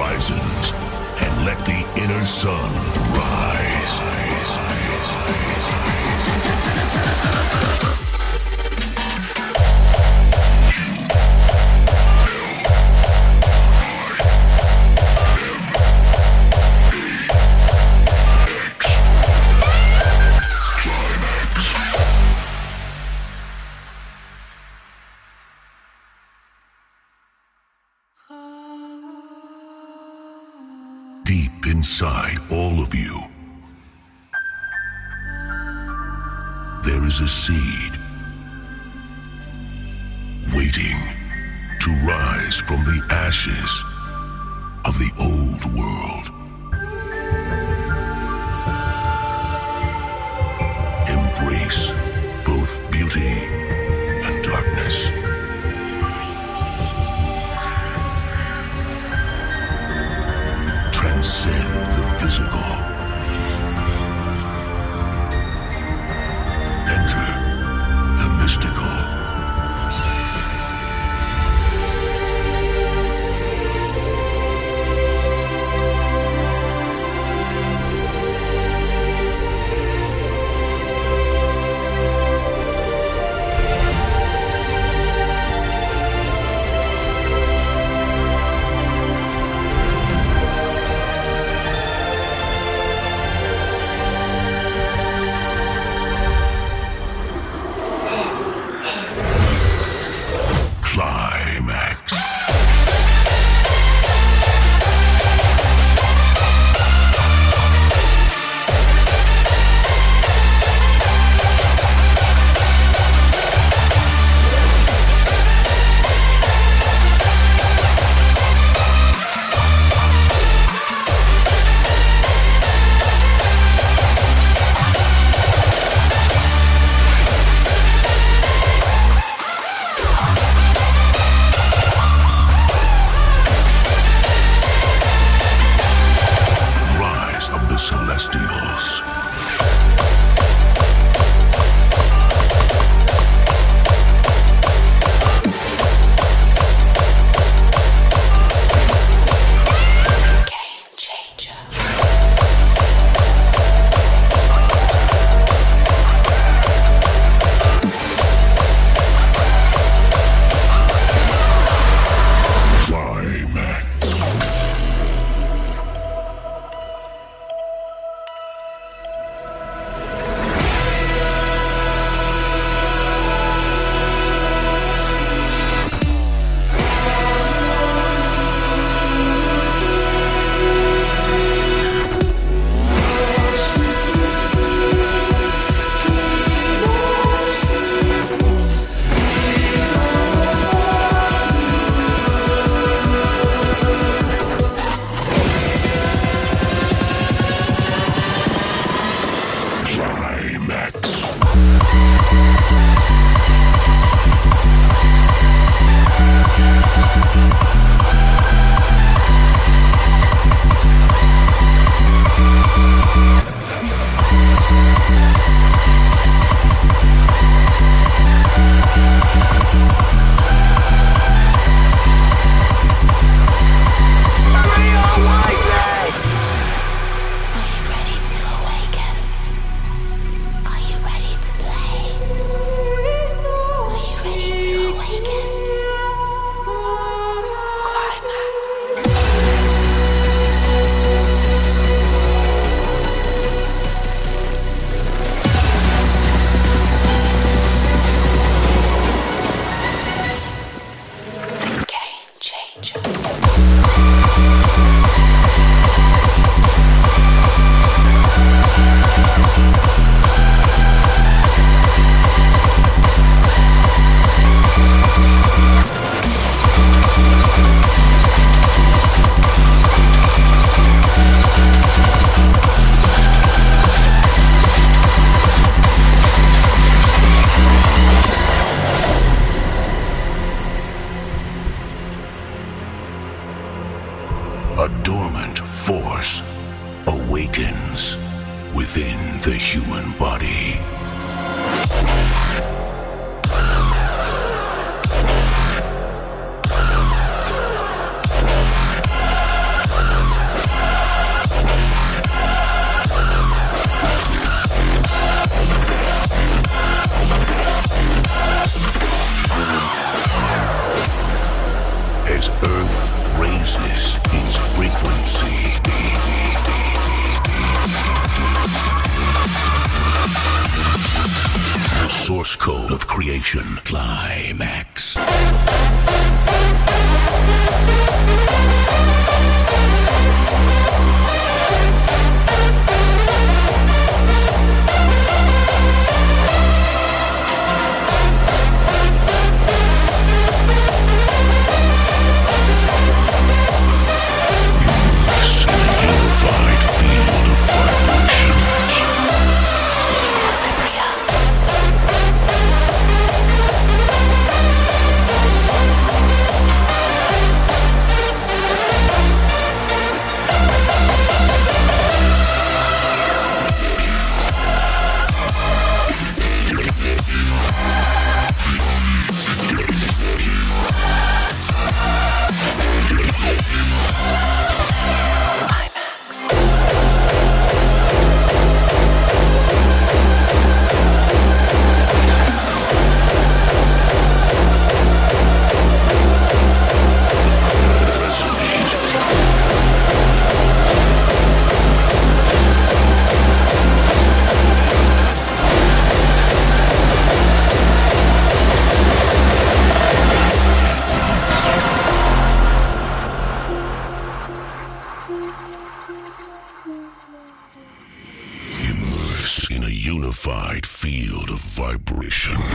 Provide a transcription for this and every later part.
horizons and let the inner sun rise. raises its frequency. The source code of creation Qlimax. Operation.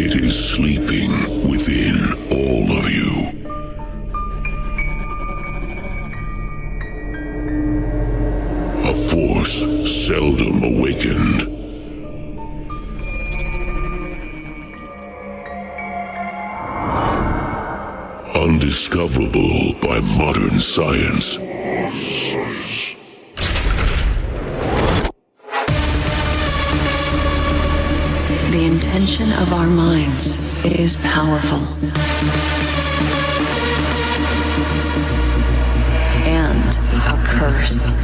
It is sleeping within all of you. A force seldom awakened. Undiscoverable by modern science. The intention of our is powerful. And a curse.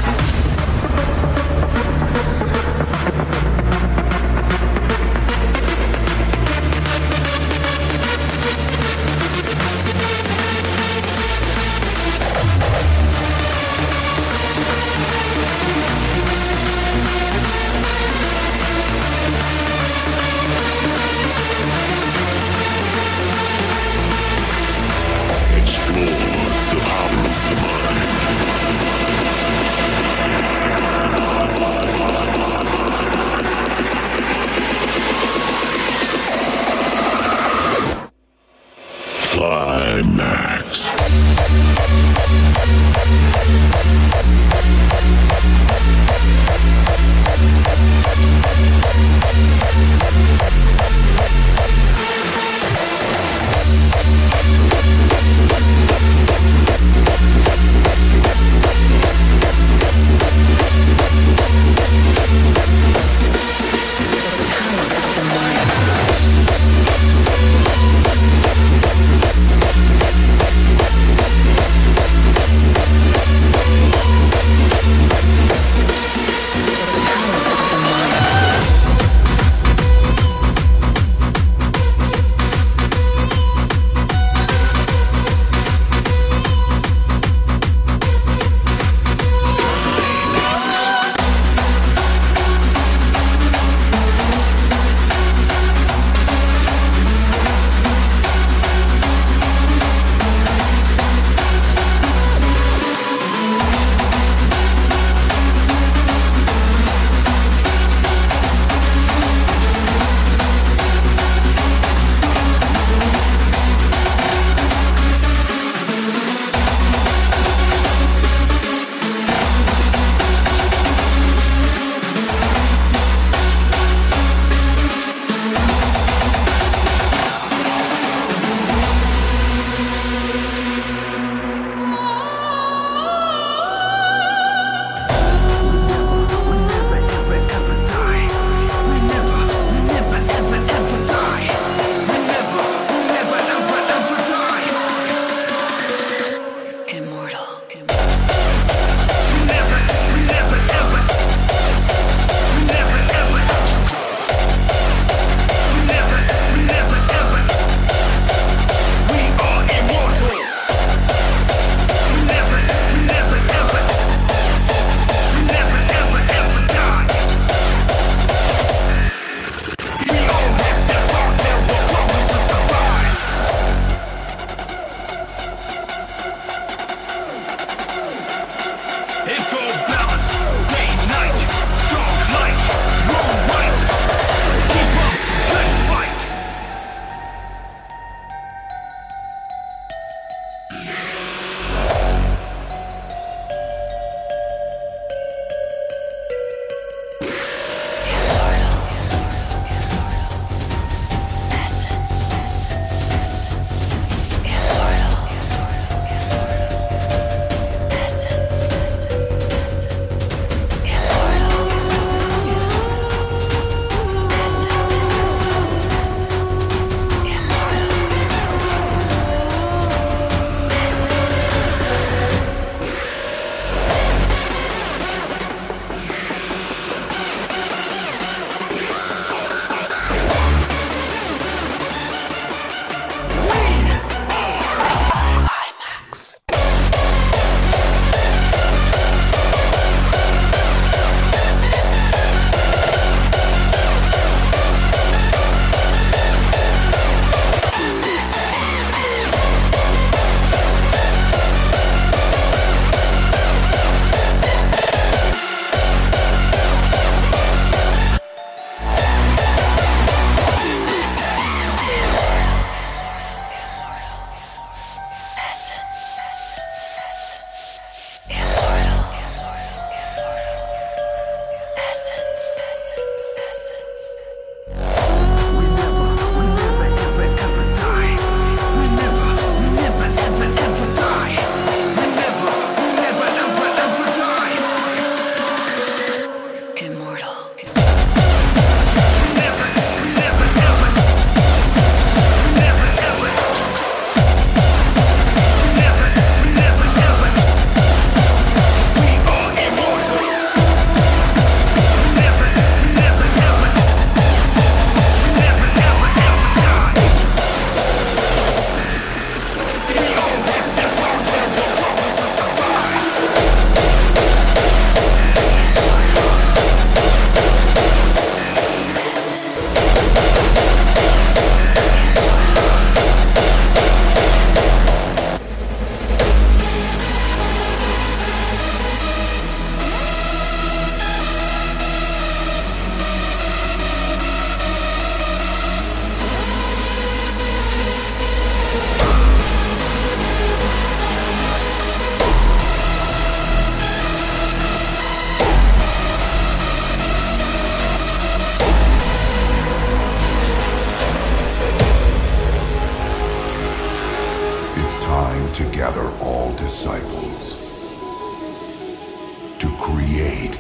create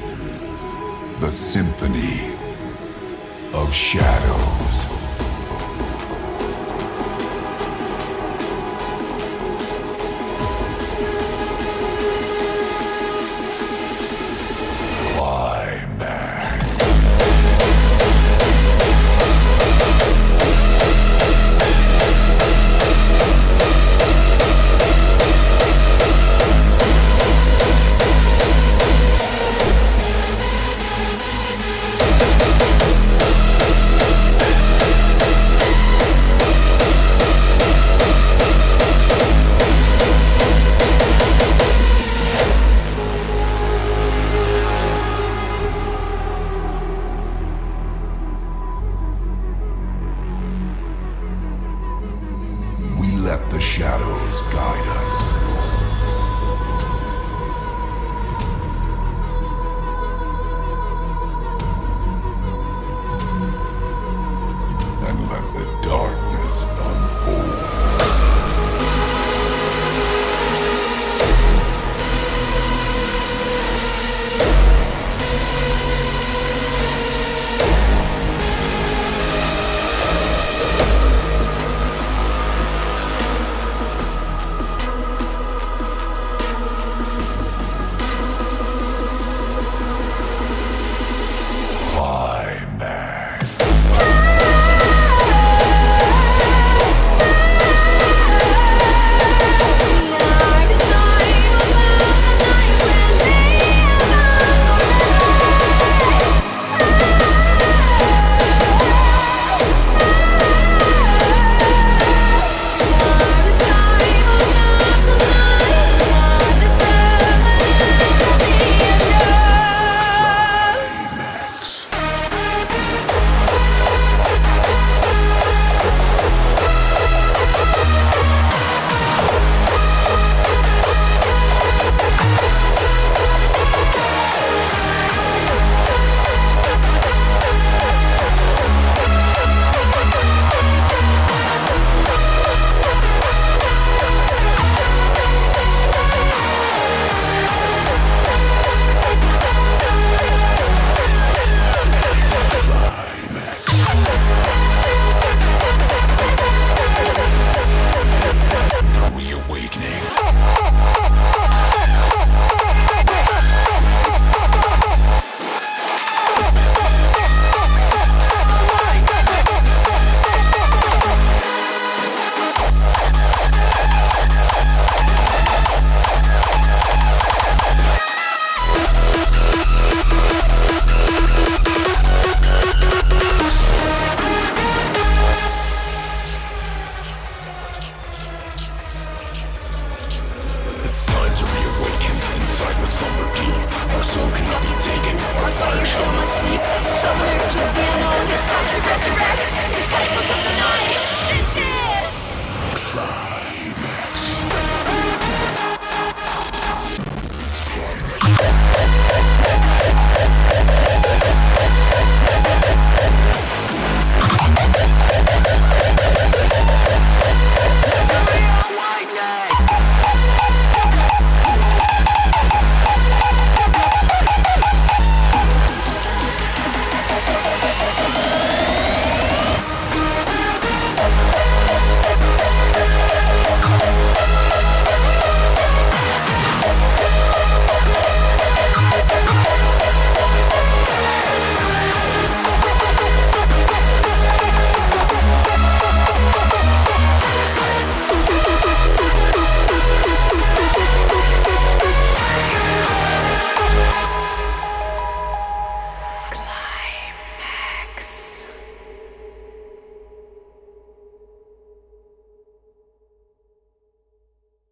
the symphony of shadows.